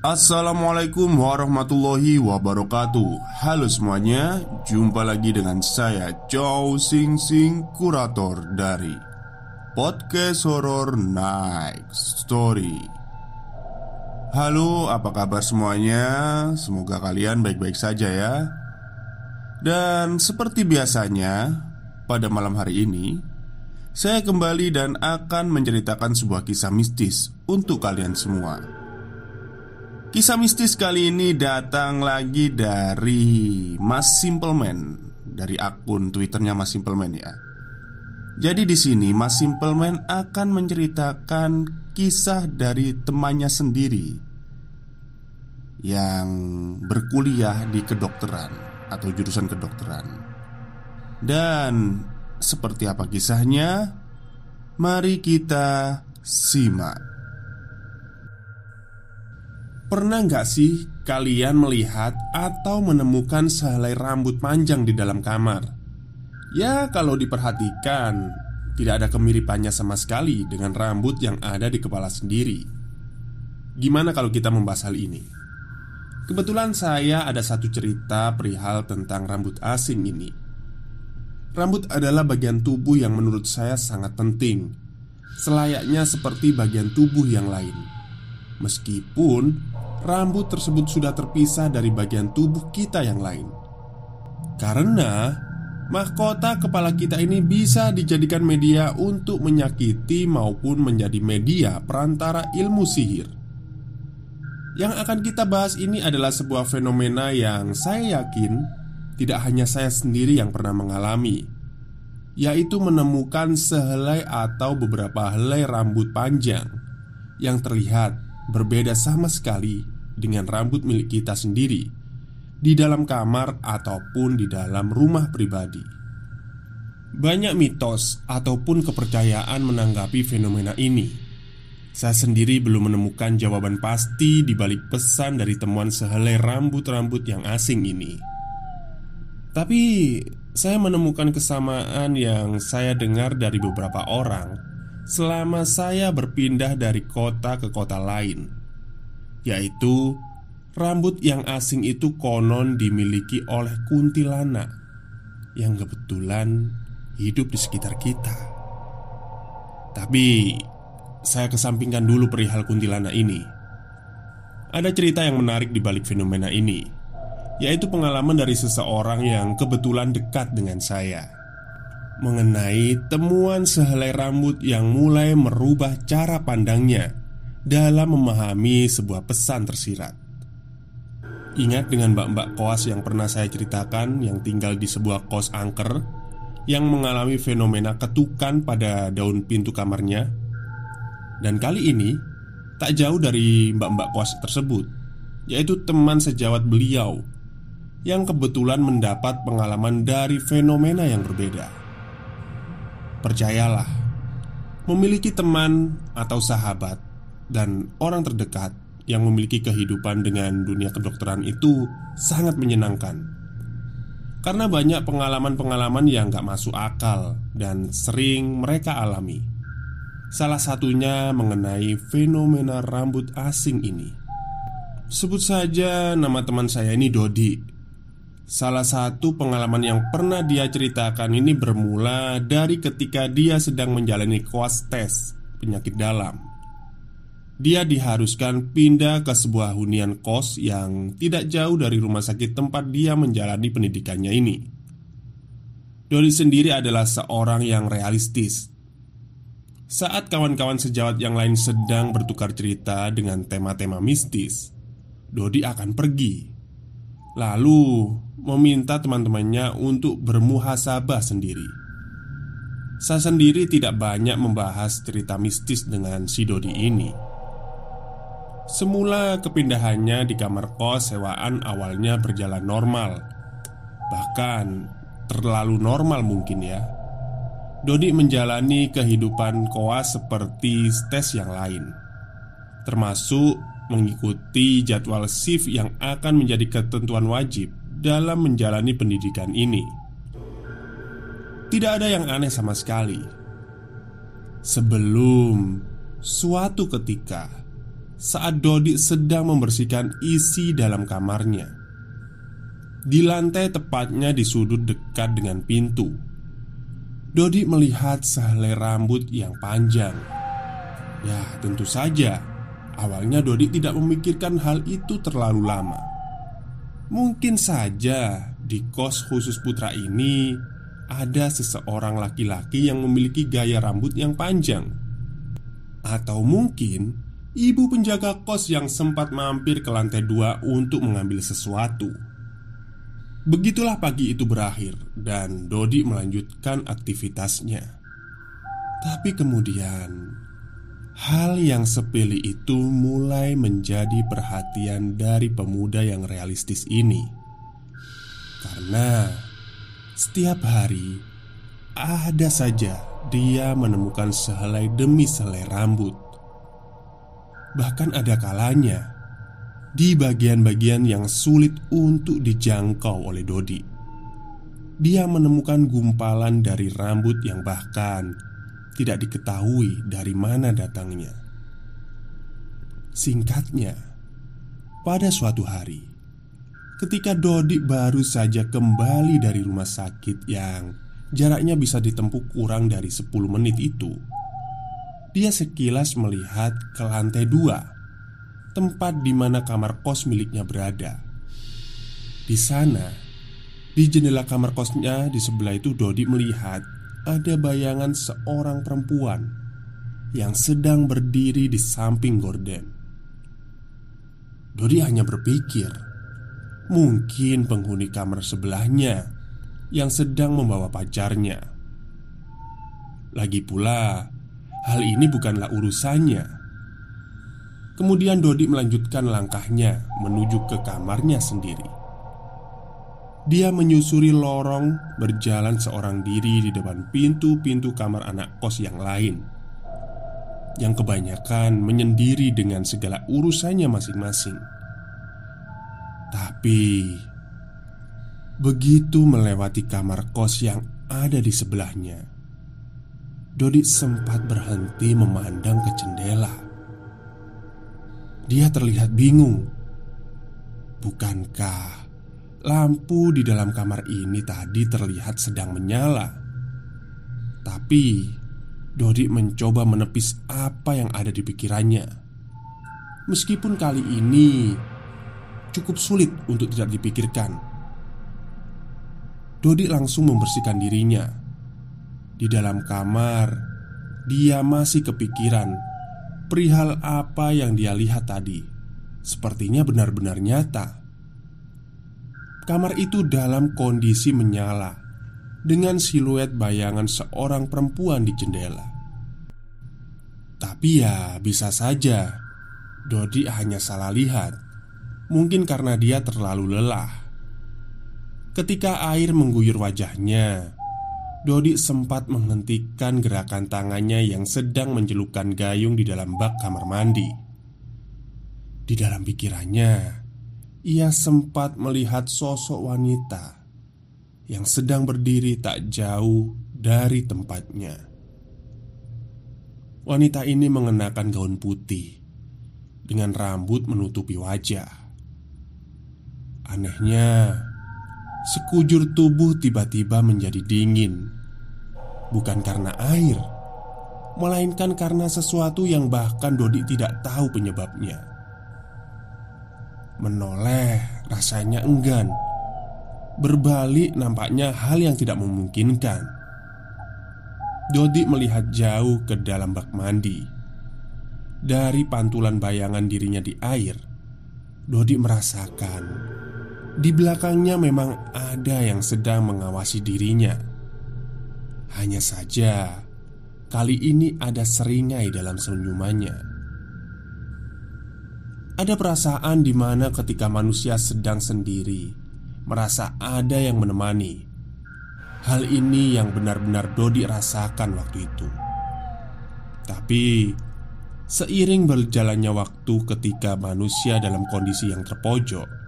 Assalamualaikum warahmatullahi wabarakatuh. Halo semuanya, jumpa lagi dengan saya Chow Sing Sing, kurator dari Podcast Horror Night Story. Halo, apa kabar semuanya? Semoga kalian baik-baik saja ya. Dan seperti biasanya, pada malam hari ini Saya kembali dan akan menceritakan sebuah kisah mistis untuk kalian semua Kisah mistis kali ini datang lagi dari Mas Simpleman dari akun Twitternya Mas Simpleman ya. Jadi di sini Mas Simpleman akan menceritakan kisah dari temannya sendiri yang berkuliah di kedokteran atau jurusan kedokteran. Dan seperti apa kisahnya? Mari kita simak. Pernah nggak sih kalian melihat atau menemukan sehelai rambut panjang di dalam kamar? Ya, kalau diperhatikan, tidak ada kemiripannya sama sekali dengan rambut yang ada di kepala sendiri. Gimana kalau kita membahas hal ini? Kebetulan saya ada satu cerita perihal tentang rambut asing ini. Rambut adalah bagian tubuh yang menurut saya sangat penting, selayaknya seperti bagian tubuh yang lain. Meskipun rambut tersebut sudah terpisah dari bagian tubuh kita yang lain. Karena mahkota kepala kita ini bisa dijadikan media untuk menyakiti maupun menjadi media perantara ilmu sihir. Yang akan kita bahas ini adalah sebuah fenomena yang saya yakin tidak hanya saya sendiri yang pernah mengalami, yaitu menemukan sehelai atau beberapa helai rambut panjang yang terlihat berbeda sama sekali dengan rambut milik kita sendiri di dalam kamar ataupun di dalam rumah pribadi. Banyak mitos ataupun kepercayaan menanggapi fenomena ini. Saya sendiri belum menemukan jawaban pasti di balik pesan dari temuan sehelai rambut-rambut yang asing ini. Tapi saya menemukan kesamaan yang saya dengar dari beberapa orang selama saya berpindah dari kota ke kota lain yaitu rambut yang asing itu konon dimiliki oleh kuntilanak yang kebetulan hidup di sekitar kita. Tapi saya kesampingkan dulu perihal kuntilanak ini. Ada cerita yang menarik di balik fenomena ini, yaitu pengalaman dari seseorang yang kebetulan dekat dengan saya mengenai temuan sehelai rambut yang mulai merubah cara pandangnya dalam memahami sebuah pesan tersirat. Ingat dengan mbak-mbak koas yang pernah saya ceritakan yang tinggal di sebuah kos angker yang mengalami fenomena ketukan pada daun pintu kamarnya. Dan kali ini tak jauh dari mbak-mbak koas tersebut, yaitu teman sejawat beliau yang kebetulan mendapat pengalaman dari fenomena yang berbeda. Percayalah, memiliki teman atau sahabat dan orang terdekat yang memiliki kehidupan dengan dunia kedokteran itu sangat menyenangkan. Karena banyak pengalaman-pengalaman yang gak masuk akal dan sering mereka alami. Salah satunya mengenai fenomena rambut asing ini. Sebut saja nama teman saya ini Dodi. Salah satu pengalaman yang pernah dia ceritakan ini bermula dari ketika dia sedang menjalani koas tes penyakit dalam. Dia diharuskan pindah ke sebuah hunian kos yang tidak jauh dari rumah sakit tempat dia menjalani pendidikannya ini. Dodi sendiri adalah seorang yang realistis. Saat kawan-kawan sejawat yang lain sedang bertukar cerita dengan tema-tema mistis, Dodi akan pergi. Lalu meminta teman-temannya untuk bermuhasabah sendiri. Saya sendiri tidak banyak membahas cerita mistis dengan si Dodi ini. Semula kepindahannya di kamar kos sewaan awalnya berjalan normal Bahkan terlalu normal mungkin ya Dodi menjalani kehidupan koas seperti tes yang lain Termasuk mengikuti jadwal shift yang akan menjadi ketentuan wajib dalam menjalani pendidikan ini. Tidak ada yang aneh sama sekali. Sebelum suatu ketika, saat Dodi sedang membersihkan isi dalam kamarnya, di lantai tepatnya di sudut dekat dengan pintu, Dodi melihat sehelai rambut yang panjang. Ya, tentu saja. Awalnya Dodi tidak memikirkan hal itu terlalu lama. Mungkin saja di kos khusus putra ini ada seseorang laki-laki yang memiliki gaya rambut yang panjang, atau mungkin ibu penjaga kos yang sempat mampir ke lantai dua untuk mengambil sesuatu. Begitulah pagi itu berakhir, dan Dodi melanjutkan aktivitasnya. Tapi kemudian Hal yang sepele itu mulai menjadi perhatian dari pemuda yang realistis ini, karena setiap hari ada saja dia menemukan sehelai demi sehelai rambut. Bahkan ada kalanya di bagian-bagian yang sulit untuk dijangkau oleh Dodi, dia menemukan gumpalan dari rambut yang bahkan tidak diketahui dari mana datangnya. Singkatnya, pada suatu hari, ketika Dodi baru saja kembali dari rumah sakit yang jaraknya bisa ditempuh kurang dari 10 menit itu, dia sekilas melihat ke lantai dua, tempat di mana kamar kos miliknya berada. Di sana, di jendela kamar kosnya di sebelah itu Dodi melihat ada bayangan seorang perempuan yang sedang berdiri di samping gorden. Dodi hanya berpikir, mungkin penghuni kamar sebelahnya yang sedang membawa pacarnya. Lagi pula, hal ini bukanlah urusannya. Kemudian Dodi melanjutkan langkahnya menuju ke kamarnya sendiri. Dia menyusuri lorong berjalan seorang diri di depan pintu-pintu kamar anak kos yang lain Yang kebanyakan menyendiri dengan segala urusannya masing-masing Tapi Begitu melewati kamar kos yang ada di sebelahnya Dodi sempat berhenti memandang ke jendela. Dia terlihat bingung. Bukankah Lampu di dalam kamar ini tadi terlihat sedang menyala? Tapi Dodi mencoba menepis apa yang ada di pikirannya. Meskipun kali ini Cukup sulit untuk tidak dipikirkan. Dodi langsung membersihkan dirinya Di dalam kamar Dia masih kepikiran Perihal apa yang dia lihat tadi Sepertinya benar-benar nyata Kamar itu dalam kondisi menyala dengan siluet bayangan seorang perempuan di jendela. Tapi ya, bisa saja Dodi hanya salah lihat. Mungkin karena dia terlalu lelah. Ketika air mengguyur wajahnya, Dodi sempat menghentikan gerakan tangannya yang sedang mencelupkan gayung di dalam bak kamar mandi. Di dalam pikirannya, ia sempat melihat sosok wanita yang sedang berdiri tak jauh dari tempatnya. Wanita ini mengenakan gaun putih dengan rambut menutupi wajah. Anehnya, sekujur tubuh tiba-tiba menjadi dingin. Bukan karena air, melainkan karena sesuatu yang bahkan Dodi tidak tahu penyebabnya. Menoleh rasanya enggan. Berbalik nampaknya hal yang tidak memungkinkan. Dodi melihat jauh ke dalam bak mandi. Dari pantulan bayangan dirinya di air, Dodi merasakan di belakangnya memang ada yang sedang mengawasi dirinya. Hanya saja, kali ini ada seringai dalam senyumannya. Ada perasaan di mana ketika manusia sedang sendiri, merasa ada yang menemani. Hal ini yang benar-benar Dodi rasakan waktu itu. Tapi seiring berjalannya waktu ketika manusia dalam kondisi yang terpojok,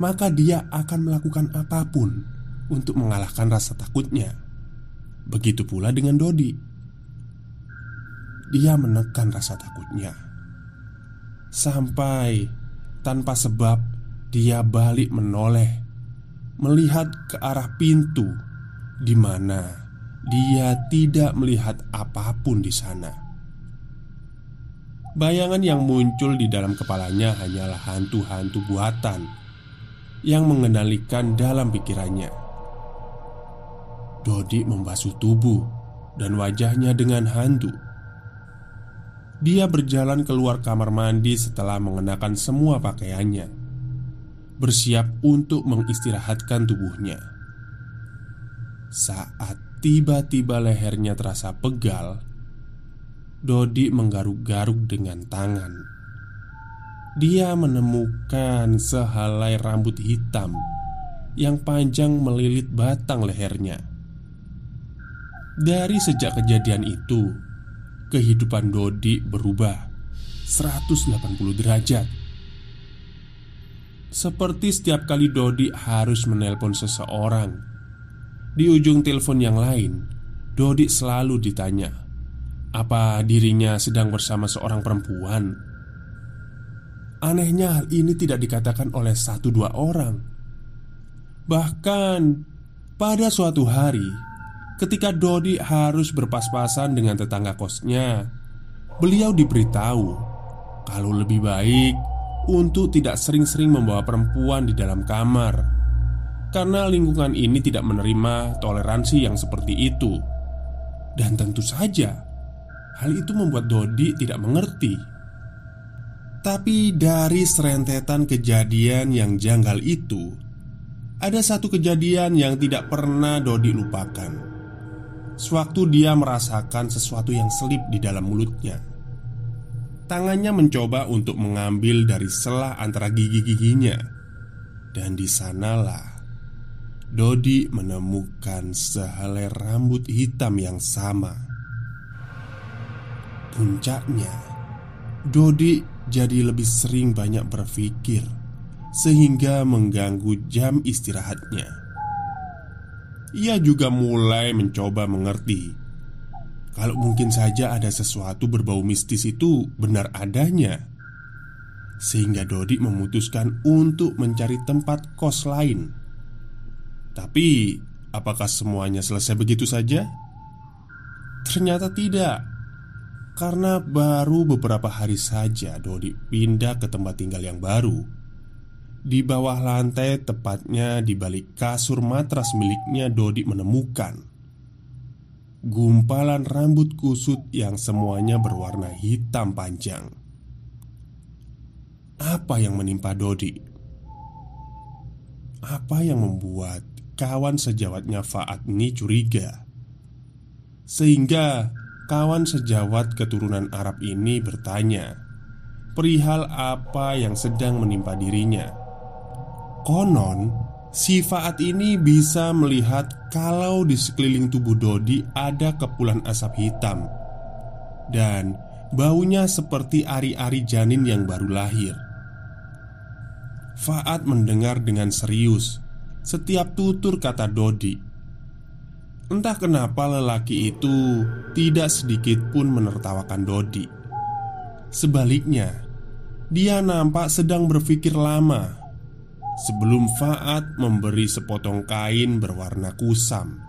maka dia akan melakukan apa pun untuk mengalahkan rasa takutnya. Begitu pula dengan Dodi. Dia menekan rasa takutnya sampai tanpa sebab dia balik menoleh melihat ke arah pintu di mana dia tidak melihat apa pun di sana. Bayangan yang muncul di dalam kepalanya hanyalah hantu-hantu buatan yang mengendalikan dalam pikirannya. Dodi membasuh tubuh dan wajahnya dengan hantu. Dia berjalan keluar kamar mandi setelah mengenakan semua pakaiannya, bersiap untuk mengistirahatkan tubuhnya. Saat tiba-tiba lehernya terasa pegal, Dodi menggaruk-garuk dengan tangan dia menemukan sehelai rambut hitam yang panjang melilit batang lehernya. Dari sejak kejadian itu, kehidupan Dodi berubah 180 derajat. Seperti setiap kali Dodi harus menelpon seseorang, di ujung telepon yang lain, Dodi selalu ditanya, apa dirinya sedang bersama seorang perempuan Anehnya hal ini tidak dikatakan oleh satu dua orang. Bahkan pada suatu hari Ketika Dodi harus berpas-pasan dengan tetangga kosnya Beliau diberitahu Kalau lebih baik untuk tidak sering-sering membawa perempuan di dalam kamar Karena lingkungan ini tidak menerima toleransi yang seperti itu. Dan tentu saja Hal itu membuat Dodi tidak mengerti tapi dari serentetan kejadian yang janggal itu Ada satu kejadian yang tidak pernah Dodi lupakan. Sewaktu dia merasakan sesuatu yang selip di dalam mulutnya. Tangannya mencoba untuk mengambil dari selah antara gigi-giginya. Dan di sanalah Dodi menemukan sehelai rambut hitam yang sama. Puncaknya Dodi jadi lebih sering banyak berpikir sehingga mengganggu jam istirahatnya. Ia juga mulai mencoba mengerti kalau mungkin saja ada sesuatu berbau mistis itu benar adanya, sehingga Dodi memutuskan untuk mencari tempat kos lain. Tapi, apakah semuanya selesai begitu saja? Ternyata tidak. Karena baru beberapa hari saja Dodi pindah ke tempat tinggal yang baru. Di bawah lantai tepatnya di balik kasur matras miliknya Dodi menemukan Gumpalan rambut kusut yang semuanya berwarna hitam panjang. Apa yang menimpa Dodi? Apa yang membuat kawan sejawatnya Faat ini curiga? Sehingga Kawan sejawat keturunan Arab ini bertanya Perihal apa yang sedang menimpa dirinya? Konon, si Faat ini bisa melihat kalau di sekeliling tubuh Dodi ada kepulan asap hitam Dan baunya seperti ari-ari janin yang baru lahir. Faat mendengar dengan serius setiap tutur kata Dodi Entah kenapa lelaki itu tidak sedikit pun menertawakan Dodi. Sebaliknya, dia nampak sedang berpikir lama. sebelum Faat memberi sepotong kain berwarna kusam.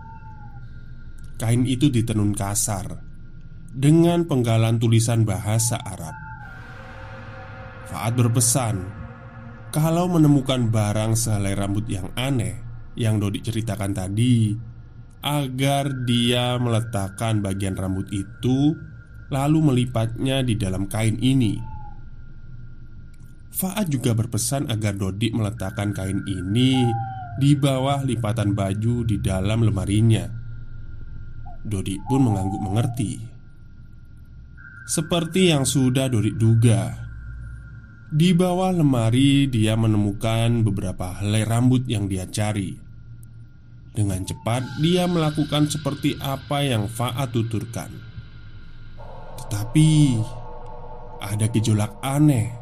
Kain itu ditenun kasar dengan penggalan tulisan bahasa Arab. Faat berpesan kalau menemukan barang sehelai rambut yang aneh yang Dodi ceritakan tadi, agar dia meletakkan bagian rambut itu lalu melipatnya di dalam kain ini. Faat juga berpesan agar Dodi meletakkan kain ini di bawah lipatan baju di dalam lemarinya. Dodi pun mengangguk mengerti. Seperti yang sudah Dodi duga, di bawah lemari dia menemukan beberapa helai rambut yang dia cari. Dengan cepat dia melakukan seperti apa yang Faat tuturkan. Tetapi ada gejolak aneh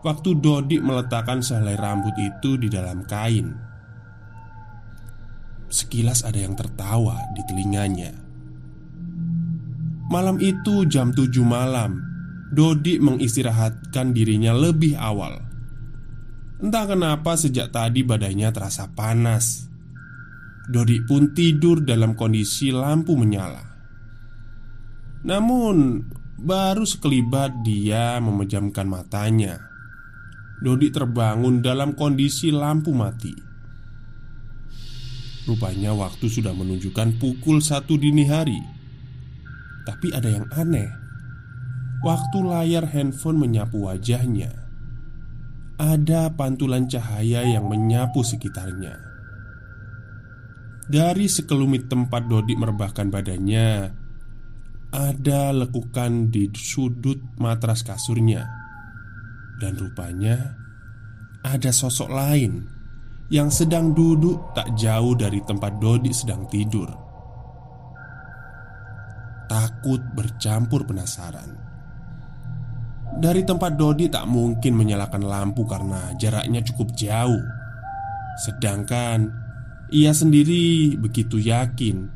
waktu Dodi meletakkan sehelai rambut itu di dalam kain. Sekilas ada yang tertawa di telinganya. Malam itu jam 7 malam Dodi mengistirahatkan dirinya lebih awal. Entah kenapa sejak tadi badannya terasa panas. Dodi pun tidur dalam kondisi lampu menyala. Namun, baru sekelibat dia memejamkan matanya. Dodi terbangun dalam kondisi lampu mati. Rupanya waktu sudah menunjukkan pukul satu dini hari. Tapi ada yang aneh. Waktu layar handphone menyapu wajahnya, ada pantulan cahaya yang menyapu sekitarnya. Dari sekelumit tempat Dodi merebahkan badannya, ada lekukan di sudut matras kasurnya, dan rupanya ada sosok lain yang sedang duduk tak jauh dari tempat Dodi sedang tidur. Takut bercampur penasaran. Dari tempat Dodi tak mungkin menyalakan lampu karena jaraknya cukup jauh. Sedangkan ia sendiri begitu yakin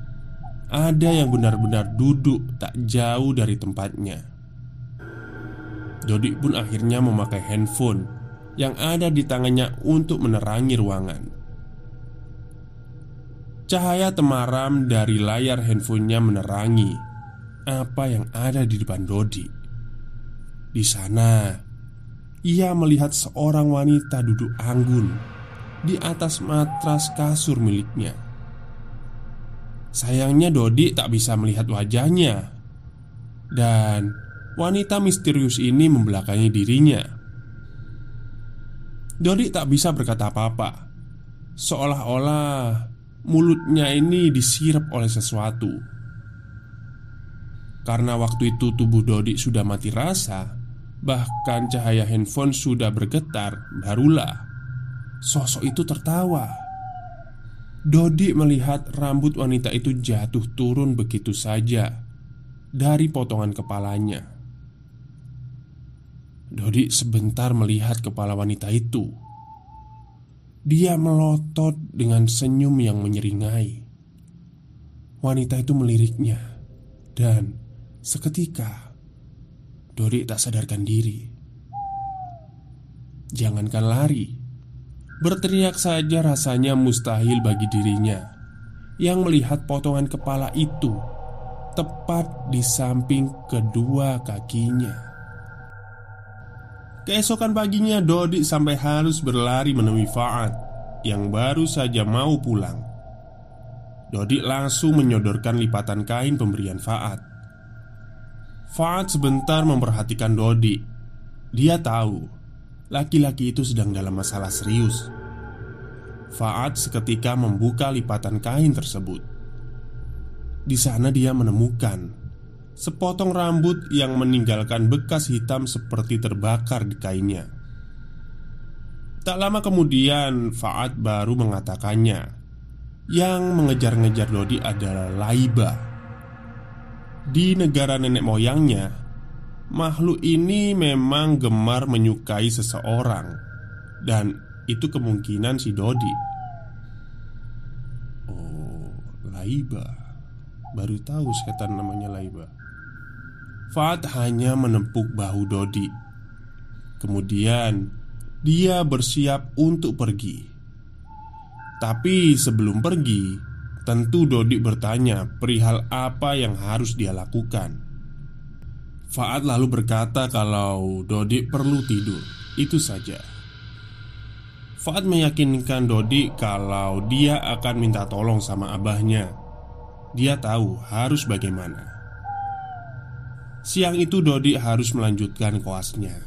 ada yang benar-benar duduk tak jauh dari tempatnya. Dodi pun akhirnya memakai handphone yang ada di tangannya untuk menerangi ruangan. Cahaya temaram dari layar handphonenya menerangi apa yang ada di depan Dodi. Di sana, ia melihat seorang wanita duduk anggun di atas matras kasur miliknya. Sayangnya, Dodi tak bisa melihat wajahnya, dan wanita misterius ini membelakangi dirinya. Dodi tak bisa berkata apa-apa, seolah-olah mulutnya ini disirap oleh sesuatu. Karena waktu itu tubuh Dodi sudah mati rasa, Bahkan cahaya handphone sudah bergetar Barulah Sosok itu tertawa. Dodi melihat rambut wanita itu jatuh turun begitu saja Dari potongan kepalanya. Dodi sebentar melihat kepala wanita itu. Dia melotot dengan senyum yang menyeringai. Wanita itu meliriknya Dan seketika Dori tak sadarkan diri. Jangankan lari Berteriak saja rasanya mustahil bagi dirinya. Yang melihat potongan kepala itu Tepat di samping kedua kakinya. Keesokan paginya Dodi sampai harus berlari menemui Faat Yang baru saja mau pulang. Dodi langsung menyodorkan lipatan kain pemberian Faat Faat sebentar memperhatikan Dodi. Dia tahu laki-laki itu sedang dalam masalah serius. Faat seketika membuka lipatan kain tersebut. Di sana dia menemukan sepotong rambut yang meninggalkan bekas hitam seperti terbakar di kainnya. Tak lama kemudian, Faat baru mengatakannya. Yang mengejar-ngejar Dodi adalah Laiba di negara nenek moyangnya, makhluk ini memang gemar menyukai seseorang, dan itu kemungkinan si Dodi. Oh, Laiba, baru tahu setan namanya Laiba. Fat hanya menempuk bahu Dodi. Kemudian dia bersiap untuk pergi. Tapi sebelum pergi, tentu Dodi bertanya perihal apa yang harus dia lakukan. Faat lalu berkata kalau Dodi perlu tidur, itu saja. Faat meyakinkan Dodi kalau dia akan minta tolong sama abahnya. Dia tahu harus bagaimana. Siang itu Dodi harus melanjutkan koasnya.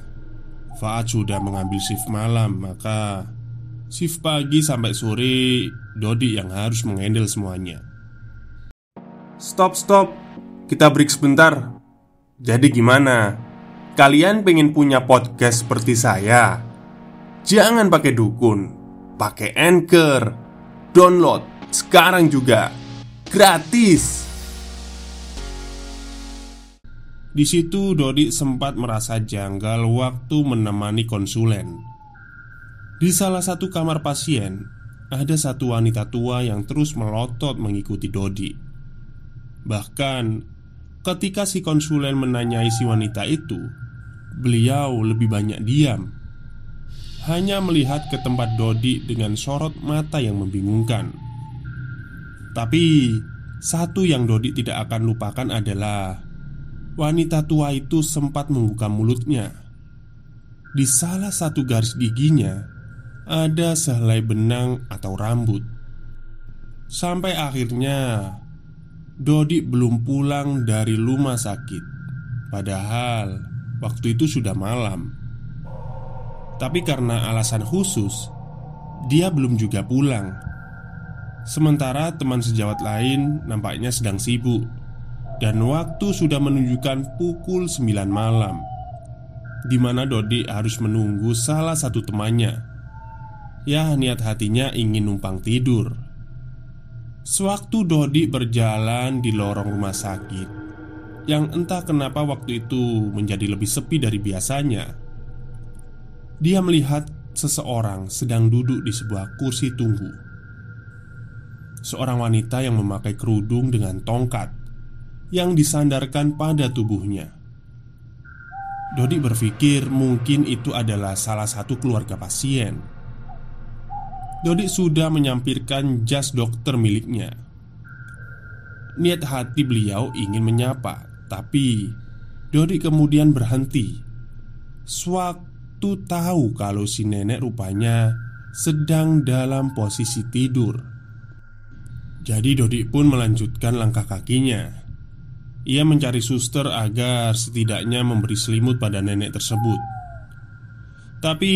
Faat sudah mengambil shift malam, maka Shift pagi sampai sore Dodi yang harus mengendal semuanya Stop stop Kita break sebentar Jadi gimana? Kalian pengen punya podcast seperti saya? Jangan pakai dukun Pakai anchor Download sekarang juga Gratis Di situ Dodi sempat merasa janggal waktu menemani konsulen di salah satu kamar pasien, ada satu wanita tua yang terus melotot mengikuti Dodi. Bahkan, ketika si konsulen menanyai si wanita itu, beliau lebih banyak diam, hanya melihat ke tempat Dodi dengan sorot mata yang membingungkan. Tapi, satu yang Dodi tidak akan lupakan adalah wanita tua itu sempat membuka mulutnya. Di salah satu garis giginya ada sehelai benang atau rambut. Sampai akhirnya Dodi belum pulang dari rumah sakit. Padahal waktu itu sudah malam. Tapi karena alasan khusus, dia belum juga pulang. Sementara teman sejawat lain nampaknya sedang sibuk dan waktu sudah menunjukkan pukul 9 malam di mana Dodi harus menunggu salah satu temannya Ya niat hatinya ingin numpang tidur Sewaktu Dodi berjalan di lorong rumah sakit Yang entah kenapa waktu itu menjadi lebih sepi dari biasanya Dia melihat seseorang sedang duduk di sebuah kursi tunggu. Seorang wanita yang memakai kerudung dengan tongkat Yang disandarkan pada tubuhnya. Dodi berpikir mungkin itu adalah salah satu keluarga pasien Dodi sudah menyampirkan jas dokter miliknya. Niat hati beliau ingin menyapa, tapi Dodi kemudian berhenti. Sewaktu tahu kalau si nenek rupanya sedang dalam posisi tidur. Jadi Dodi pun melanjutkan langkah kakinya. Ia mencari suster agar setidaknya memberi selimut pada nenek tersebut. Tapi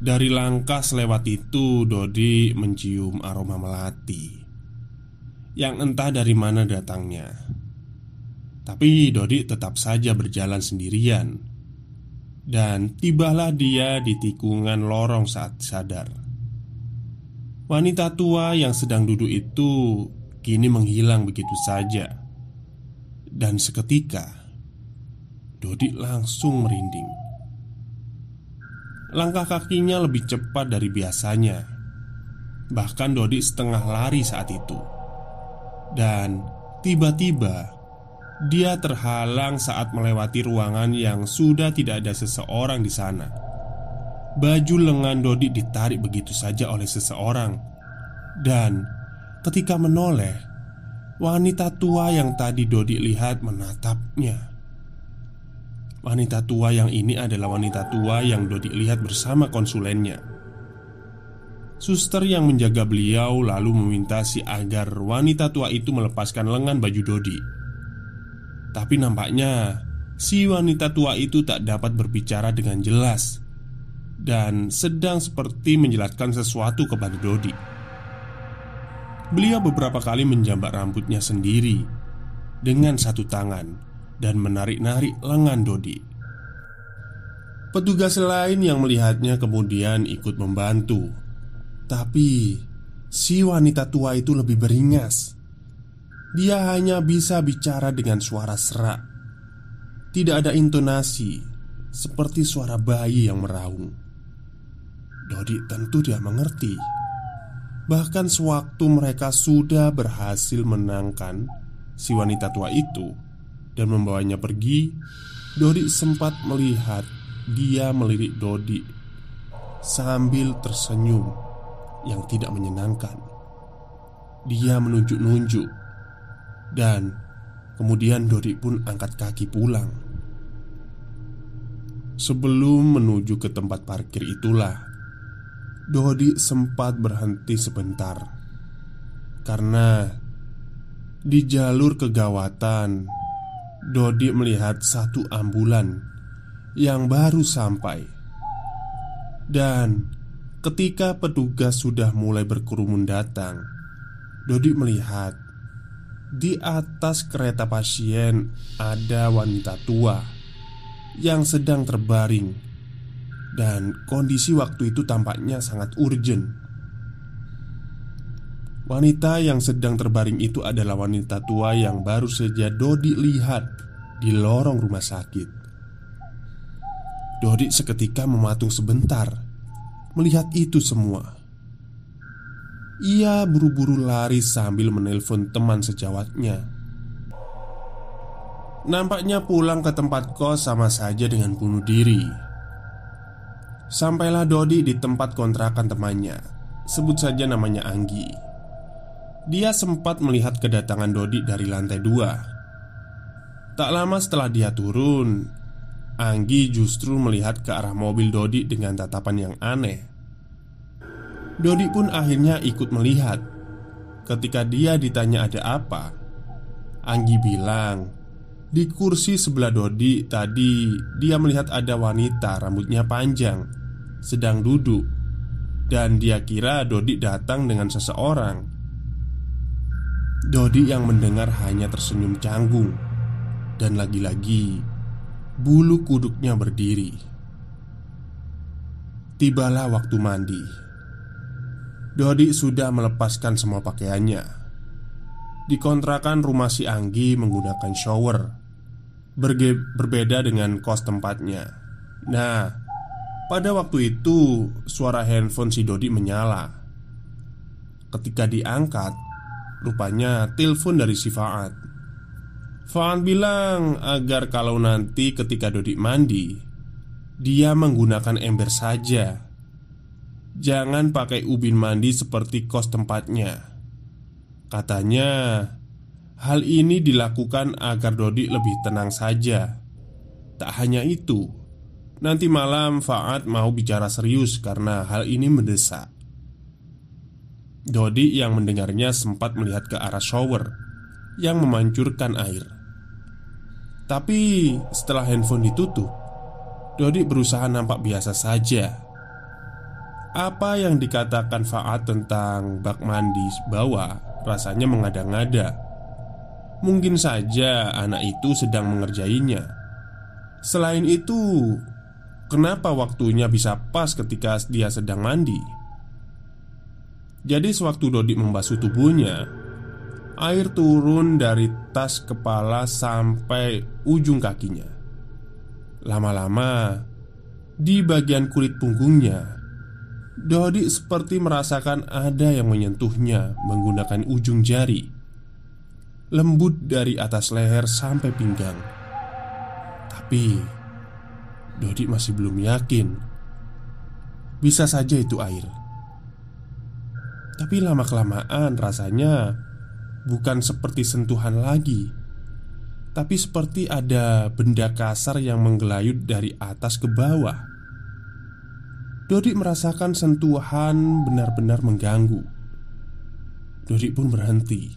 dari langkah selewat itu, Dodi mencium aroma melati yang entah dari mana datangnya. Tapi Dodi tetap saja berjalan sendirian, dan tibalah dia di tikungan lorong saat sadar. Wanita tua yang sedang duduk itu kini menghilang begitu saja, dan seketika Dodi langsung merinding. Langkah kakinya lebih cepat dari biasanya. Bahkan Dodi setengah lari saat itu. Dan tiba-tiba Dia terhalang saat melewati ruangan yang sudah tidak ada seseorang di sana. Baju lengan Dodi ditarik begitu saja oleh seseorang. Dan ketika menoleh Wanita tua yang tadi Dodi lihat menatapnya Wanita tua yang ini adalah wanita tua yang Dodi lihat bersama konsulennya. Suster yang menjaga beliau lalu meminta si agar wanita tua itu melepaskan lengan baju Dodi. Tapi nampaknya si wanita tua itu tak dapat berbicara dengan jelas dan sedang seperti menjelaskan sesuatu kepada Dodi. Beliau beberapa kali menjambak rambutnya sendiri dengan satu tangan dan menarik-narik lengan Dodi. Petugas lain yang melihatnya kemudian ikut membantu, tapi si wanita tua itu lebih beringas. Dia hanya bisa bicara dengan suara serak, tidak ada intonasi seperti suara bayi yang meraung. Dodi tentu dia mengerti. Bahkan sewaktu mereka sudah berhasil menangkan si wanita tua itu, dan membawanya pergi, Dodi sempat melihat dia melirik Dodi sambil tersenyum yang tidak menyenangkan. Dia menunjuk-nunjuk dan kemudian Dodi pun angkat kaki pulang. Sebelum menuju ke tempat parkir itulah Dodi sempat berhenti sebentar Karena Di jalur kegawatan Dodi melihat satu ambulan Yang baru sampai. Dan Ketika petugas sudah mulai berkerumun datang Dodi melihat Di atas kereta pasien Ada wanita tua Yang sedang terbaring. Dan kondisi waktu itu tampaknya sangat urgent Wanita yang sedang terbaring itu adalah wanita tua yang baru saja Dodi lihat di lorong rumah sakit. Dodi seketika mematung sebentar melihat itu semua. Ia buru-buru lari sambil menelpon teman sejawatnya. Nampaknya pulang ke tempat kos sama saja dengan bunuh diri. Sampailah Dodi di tempat kontrakan temannya, sebut saja namanya Anggi. Dia sempat melihat kedatangan Dodi dari lantai dua. Tak lama setelah dia turun, Anggi justru melihat ke arah mobil Dodi dengan tatapan yang aneh. Dodi pun akhirnya ikut melihat. Ketika dia ditanya ada apa, Anggi bilang, "Di kursi sebelah Dodi tadi dia melihat ada wanita rambutnya panjang sedang duduk dan dia kira Dodi datang dengan seseorang." Dodi yang mendengar hanya tersenyum canggung dan lagi-lagi bulu kuduknya berdiri. Tibalah waktu mandi. Dodi sudah melepaskan semua pakaiannya. Dikontrakan rumah si Anggi menggunakan shower. Berge berbeda dengan kos tempatnya. Nah, pada waktu itu suara handphone si Dodi menyala. Ketika diangkat, rupanya telepon dari si Faat. Faat bilang agar kalau nanti ketika Dodi mandi Dia menggunakan ember saja. Jangan pakai ubin mandi seperti kos tempatnya. Katanya Hal ini dilakukan agar Dodi lebih tenang saja. Tak hanya itu Nanti malam Faat mau bicara serius karena hal ini mendesak Dodi yang mendengarnya sempat melihat ke arah shower Yang memancurkan air. Tapi setelah handphone ditutup Dodi berusaha nampak biasa saja. Apa yang dikatakan Faat tentang bak mandi bawah Rasanya mengada-ngada. Mungkin saja anak itu sedang mengerjainya. Selain itu Kenapa waktunya bisa pas ketika dia sedang mandi? Jadi sewaktu Dodi membasuh tubuhnya Air turun dari tas kepala sampai ujung kakinya. Lama-lama, di bagian kulit punggungnya, Dodi seperti merasakan ada yang menyentuhnya menggunakan ujung jari, lembut dari atas leher sampai pinggang. Tapi Dodi masih belum yakin. Bisa saja itu air. Tapi lama-kelamaan rasanya bukan seperti sentuhan lagi, tapi seperti ada benda kasar yang menggelayut dari atas ke bawah. Dodi merasakan sentuhan benar-benar mengganggu. Dodi pun berhenti.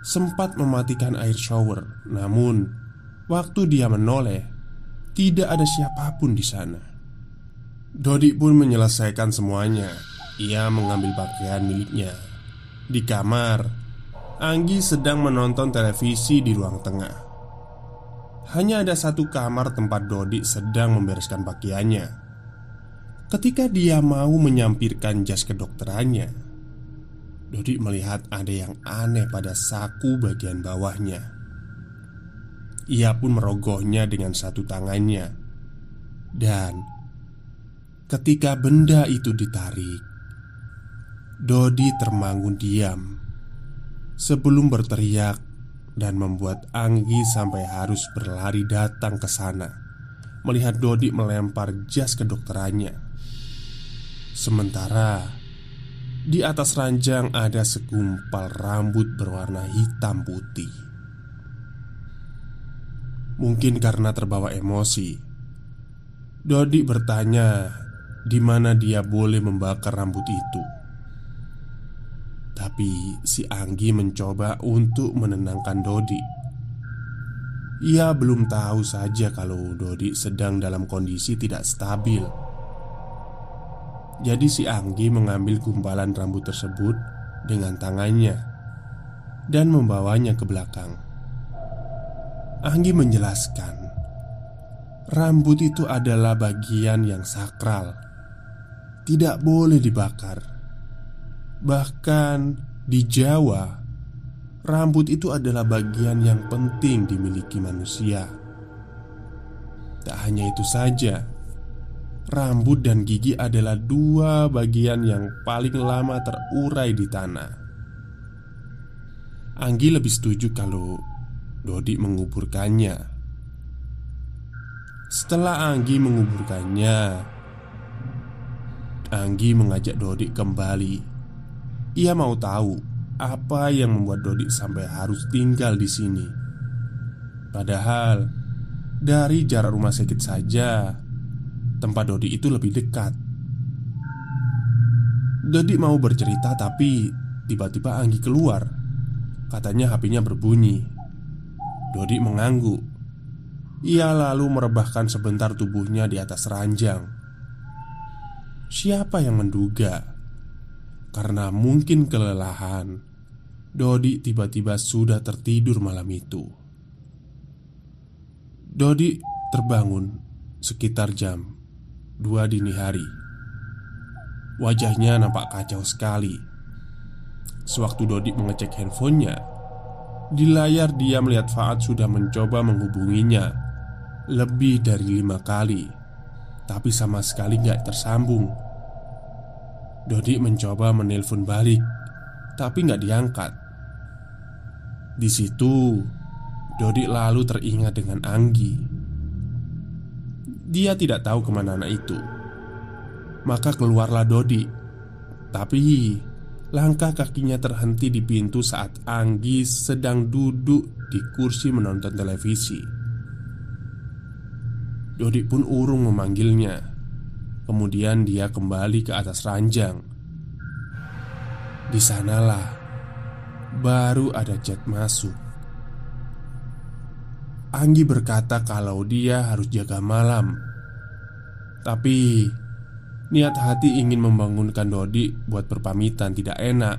Sempat mematikan air shower, namun waktu dia menoleh, tidak ada siapa pun di sana. Dodi pun menyelesaikan semuanya. Ia mengambil pakaian miliknya di kamar, Anggi sedang menonton televisi di ruang tengah. Hanya ada satu kamar tempat Dodi sedang membereskan pakaiannya. Ketika dia mau menyampirkan jas kedokterannya, Dodi melihat ada yang aneh pada saku bagian bawahnya. Ia pun merogohnya dengan satu tangannya, dan ketika benda itu ditarik, Dodi termangun diam sebelum berteriak dan membuat Anggi sampai harus berlari datang ke sana melihat Dodi melempar jas kedokterannya. Sementara di atas ranjang ada segumpal rambut berwarna hitam putih. Mungkin karena terbawa emosi, Dodi bertanya di mana dia boleh membakar rambut itu. Tapi si Anggi mencoba untuk menenangkan Dodi. Ia belum tahu saja kalau Dodi sedang dalam kondisi tidak stabil. Jadi si Anggi mengambil gumpalan rambut tersebut dengan tangannya dan membawanya ke belakang. Anggi menjelaskan, rambut itu adalah bagian yang sakral, tidak boleh dibakar. Bahkan di Jawa, rambut itu adalah bagian yang penting dimiliki manusia. Tak hanya itu saja, rambut dan gigi adalah dua bagian yang paling lama terurai di tanah. Anggi lebih setuju kalau Dodi menguburkannya. Setelah Anggi menguburkannya, Anggi mengajak Dodi kembali. Ia mau tahu apa yang membuat Dodi sampai harus tinggal di sini. Padahal dari jarak rumah sakit saja, tempat Dodi itu lebih dekat. Dodi mau bercerita tapi tiba-tiba Anggi keluar. Katanya HP-nya berbunyi. Dodi mengangguk. Ia lalu merebahkan sebentar tubuhnya di atas ranjang. Siapa yang menduga? Karena mungkin kelelahan, Dodi tiba-tiba sudah tertidur malam itu. Dodi terbangun sekitar jam dua dini hari. Wajahnya nampak kacau sekali. Sewaktu Dodi mengecek handphonenya, di layar dia melihat Faad sudah mencoba menghubunginya Lebih dari lima kali Tapi sama sekali nggak tersambung Dodi mencoba menelpon balik Tapi nggak diangkat Di situ Dodi lalu teringat dengan Anggi Dia tidak tahu ke mana anak itu Maka keluarlah Dodi Tapi Langkah kakinya terhenti di pintu saat Anggi sedang duduk di kursi menonton televisi. Dodi pun urung memanggilnya. Kemudian dia kembali ke atas ranjang. Di sanalah baru ada chat masuk. Anggi berkata kalau dia harus jaga malam. Tapi Niat hati ingin membangunkan Dodi buat berpamitan tidak enak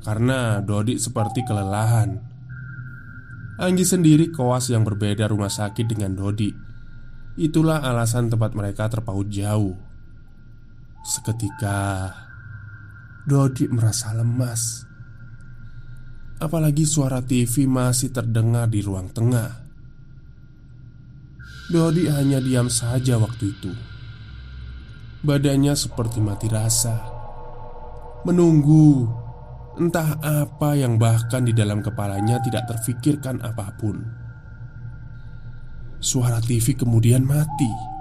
Karena Dodi seperti kelelahan Anggi sendiri koas yang berbeda rumah sakit dengan Dodi Itulah alasan tempat mereka terpaut jauh Seketika Dodi merasa lemas. Apalagi suara TV masih terdengar di ruang tengah. Dodi hanya diam saja waktu itu. Badannya seperti mati rasa. Menunggu Entah apa yang bahkan di dalam kepalanya tidak terfikirkan apa pun. Suara TV kemudian mati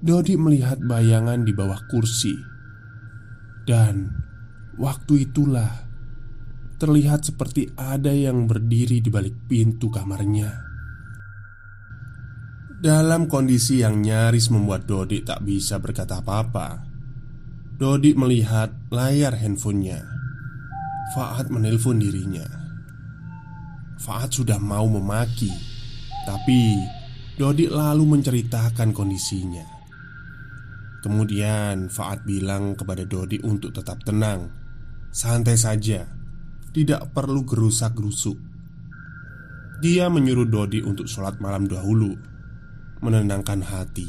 Dodi melihat bayangan di bawah kursi. Dan waktu itulah Terlihat seperti ada yang berdiri di balik pintu kamarnya. Dalam kondisi yang nyaris membuat Dodi tak bisa berkata apa-apa. Dodi melihat layar handphonenya. Faat menelpon dirinya. Faat sudah mau memaki Tapi Dodi lalu menceritakan kondisinya Kemudian Faat bilang kepada Dodi untuk tetap tenang Santai saja Tidak perlu gerusak-gerusuk Dia menyuruh Dodi untuk sholat malam dahulu menenangkan hati.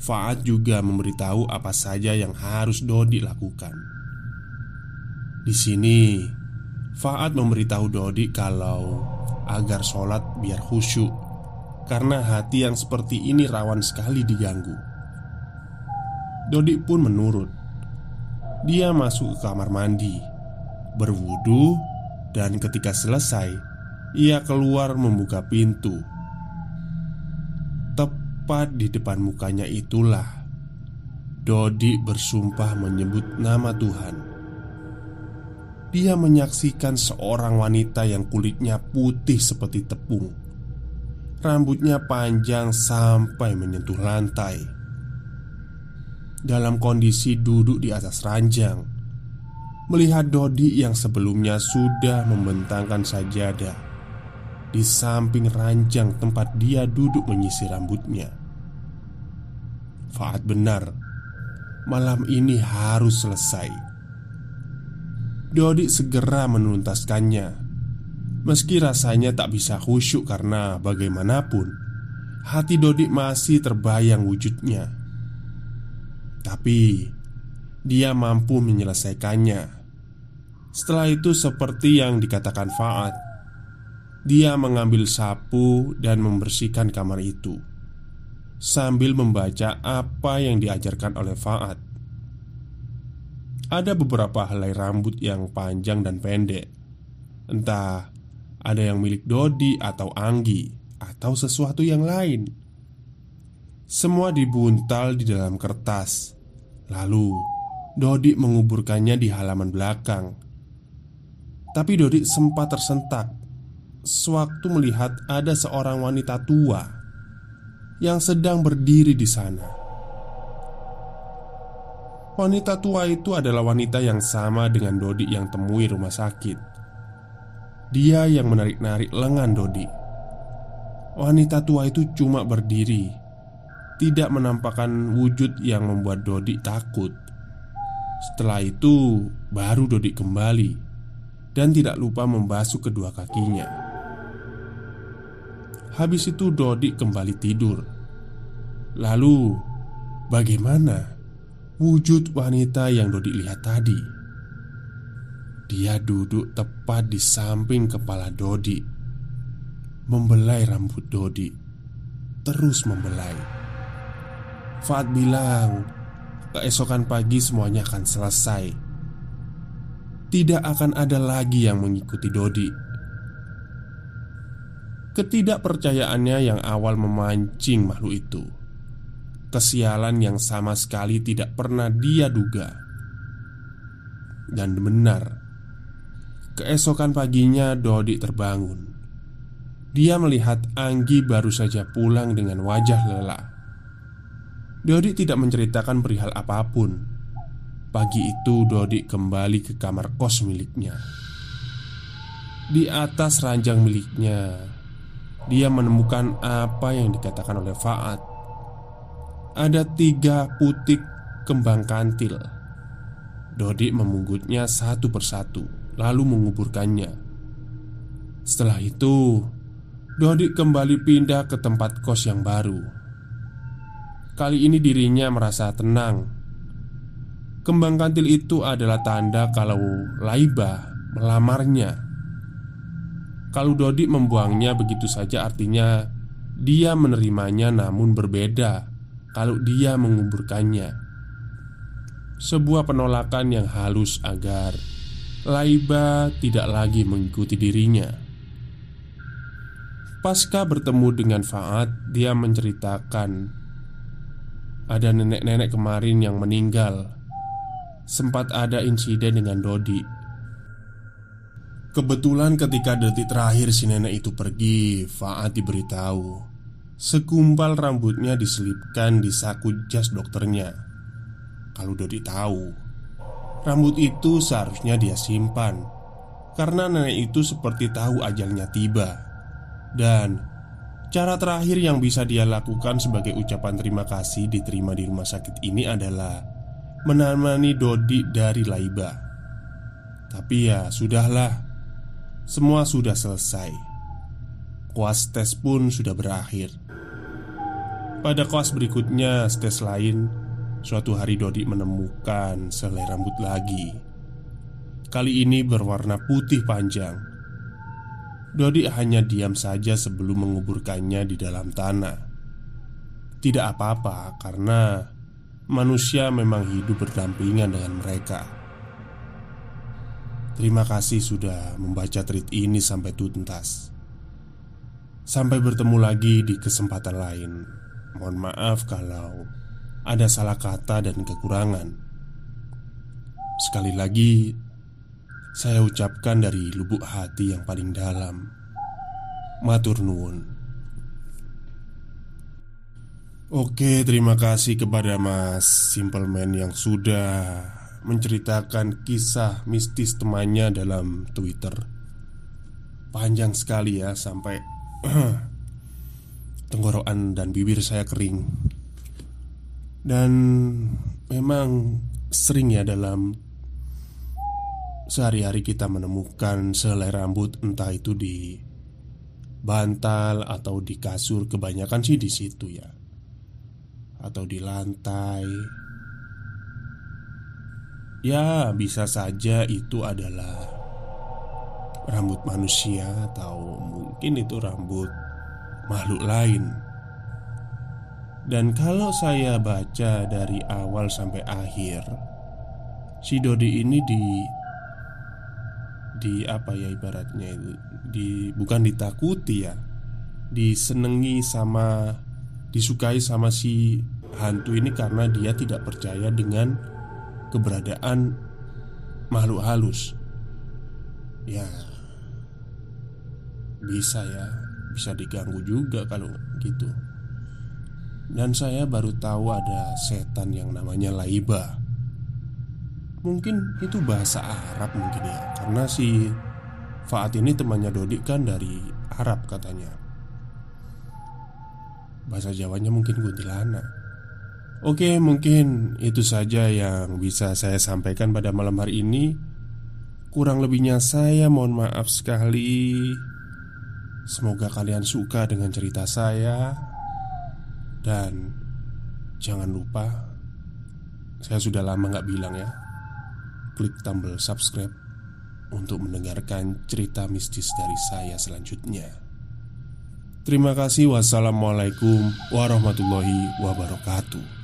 Faad juga memberitahu apa saja yang harus Dodi lakukan. Di sini, Faad memberitahu Dodi kalau agar sholat biar khusyuk, karena hati yang seperti ini rawan sekali diganggu. Dodi pun menurut. Dia masuk ke kamar mandi, berwudu, dan ketika selesai, ia keluar membuka pintu Tepat di depan mukanya itulah Dodi bersumpah menyebut nama Tuhan. Dia menyaksikan seorang wanita yang kulitnya putih seperti tepung. Rambutnya panjang sampai menyentuh lantai. Dalam kondisi duduk di atas ranjang, melihat Dodi yang sebelumnya sudah membentangkan sajadah di samping ranjang tempat dia duduk menyisir rambutnya. Faat benar, malam ini harus selesai. Dodi segera menuntaskannya. Meski rasanya tak bisa khusyuk karena bagaimanapun hati Dodi masih terbayang wujudnya. Tapi dia mampu menyelesaikannya. Setelah itu seperti yang dikatakan Faat Dia mengambil sapu dan membersihkan kamar itu Sambil membaca apa yang diajarkan oleh Faat Ada beberapa helai rambut yang panjang dan pendek. Entah ada yang milik Dodi atau Anggi Atau sesuatu yang lain Semua dibuntal di dalam kertas Lalu Dodi menguburkannya di halaman belakang tapi Dodi sempat tersentak sewaktu melihat ada seorang wanita tua yang sedang berdiri di sana. Wanita tua itu adalah wanita yang sama dengan Dodi yang temui rumah sakit. Dia yang menarik-narik lengan Dodi. Wanita tua itu cuma berdiri, tidak menampakkan wujud yang membuat Dodi takut. Setelah itu, baru Dodi kembali dan tidak lupa membasuh kedua kakinya. Habis itu Dodi kembali tidur. Lalu, bagaimana wujud wanita yang Dodi lihat tadi? Dia duduk tepat di samping kepala Dodi, membelai rambut Dodi, terus membelai. Fat bilang, keesokan pagi semuanya akan selesai tidak akan ada lagi yang mengikuti Dodi. Ketidakpercayaannya yang awal memancing makhluk itu, kesialan yang sama sekali tidak pernah dia duga, dan benar. Keesokan paginya, Dodi terbangun. Dia melihat Anggi baru saja pulang dengan wajah lelah. Dodi tidak menceritakan perihal apa pun. Pagi itu Dodi kembali ke kamar kos miliknya. Di atas ranjang miliknya Dia menemukan apa yang dikatakan oleh Faat. Ada tiga putik kembang kantil. Dodi memunggutnya satu persatu Lalu menguburkannya. Setelah itu Dodi kembali pindah ke tempat kos yang baru Kali ini dirinya merasa tenang Kembang kantil itu adalah tanda kalau Laiba melamarnya. Kalau Dodi membuangnya begitu saja artinya dia menerimanya namun berbeda kalau dia menguburkannya. Sebuah penolakan yang halus agar Laiba tidak lagi mengikuti dirinya. Pasca bertemu dengan Faat, dia menceritakan ada nenek-nenek kemarin yang meninggal. Sempat ada insiden dengan Dodi. Kebetulan ketika detik terakhir si nenek itu pergi, Faat diberitahu. Segumpal rambutnya diselipkan di saku jas dokternya. Kalau Dodi tahu Rambut itu seharusnya dia simpan. Karena nenek itu seperti tahu ajalnya tiba. Dan Cara terakhir yang bisa dia lakukan sebagai ucapan terima kasih diterima di rumah sakit ini adalah menemani Dodi dari Laiba. Tapi ya, sudahlah. Semua sudah selesai. Kuas tes pun sudah berakhir. Pada kuas berikutnya, tes lain, suatu hari Dodi menemukan selai rambut lagi. Kali ini berwarna putih panjang. Dodi hanya diam saja sebelum menguburkannya di dalam tanah. Tidak apa-apa karena manusia memang hidup berdampingan dengan mereka. Terima kasih sudah membaca tweet ini sampai tuntas. Sampai bertemu lagi di kesempatan lain. Mohon maaf kalau ada salah kata dan kekurangan. Sekali lagi, saya ucapkan dari lubuk hati yang paling dalam. Matur nuwun. Oke, terima kasih kepada Mas Simpleman yang sudah menceritakan kisah mistis temannya dalam Twitter. Panjang sekali ya, sampai tenggorokan dan bibir saya kering. Dan memang sering ya dalam sehari-hari kita menemukan selai rambut entah itu di bantal atau di kasur kebanyakan sih di situ ya atau di lantai ya bisa saja itu adalah rambut manusia atau mungkin itu rambut makhluk lain. Dan kalau saya baca dari awal sampai akhir, si Dodi ini di di apa ya ibaratnya itu di bukan ditakuti ya disenengi sama disukai sama si hantu ini karena dia tidak percaya dengan keberadaan makhluk halus ya bisa ya bisa diganggu juga kalau gitu. Dan saya baru tahu ada setan yang namanya laiba. Mungkin itu bahasa Arab mungkin ya, karena si Faat ini temannya Dodik kan dari Arab katanya. Bahasa Jawanya mungkin kuntilanak. Oke, mungkin itu saja yang bisa saya sampaikan pada malam hari ini. Kurang lebihnya saya mohon maaf sekali. Semoga kalian suka dengan cerita saya Dan Jangan lupa Saya sudah lama gak bilang ya Klik tombol subscribe Untuk mendengarkan cerita mistis dari saya selanjutnya. Terima kasih. Wassalamualaikum warahmatullahi wabarakatuh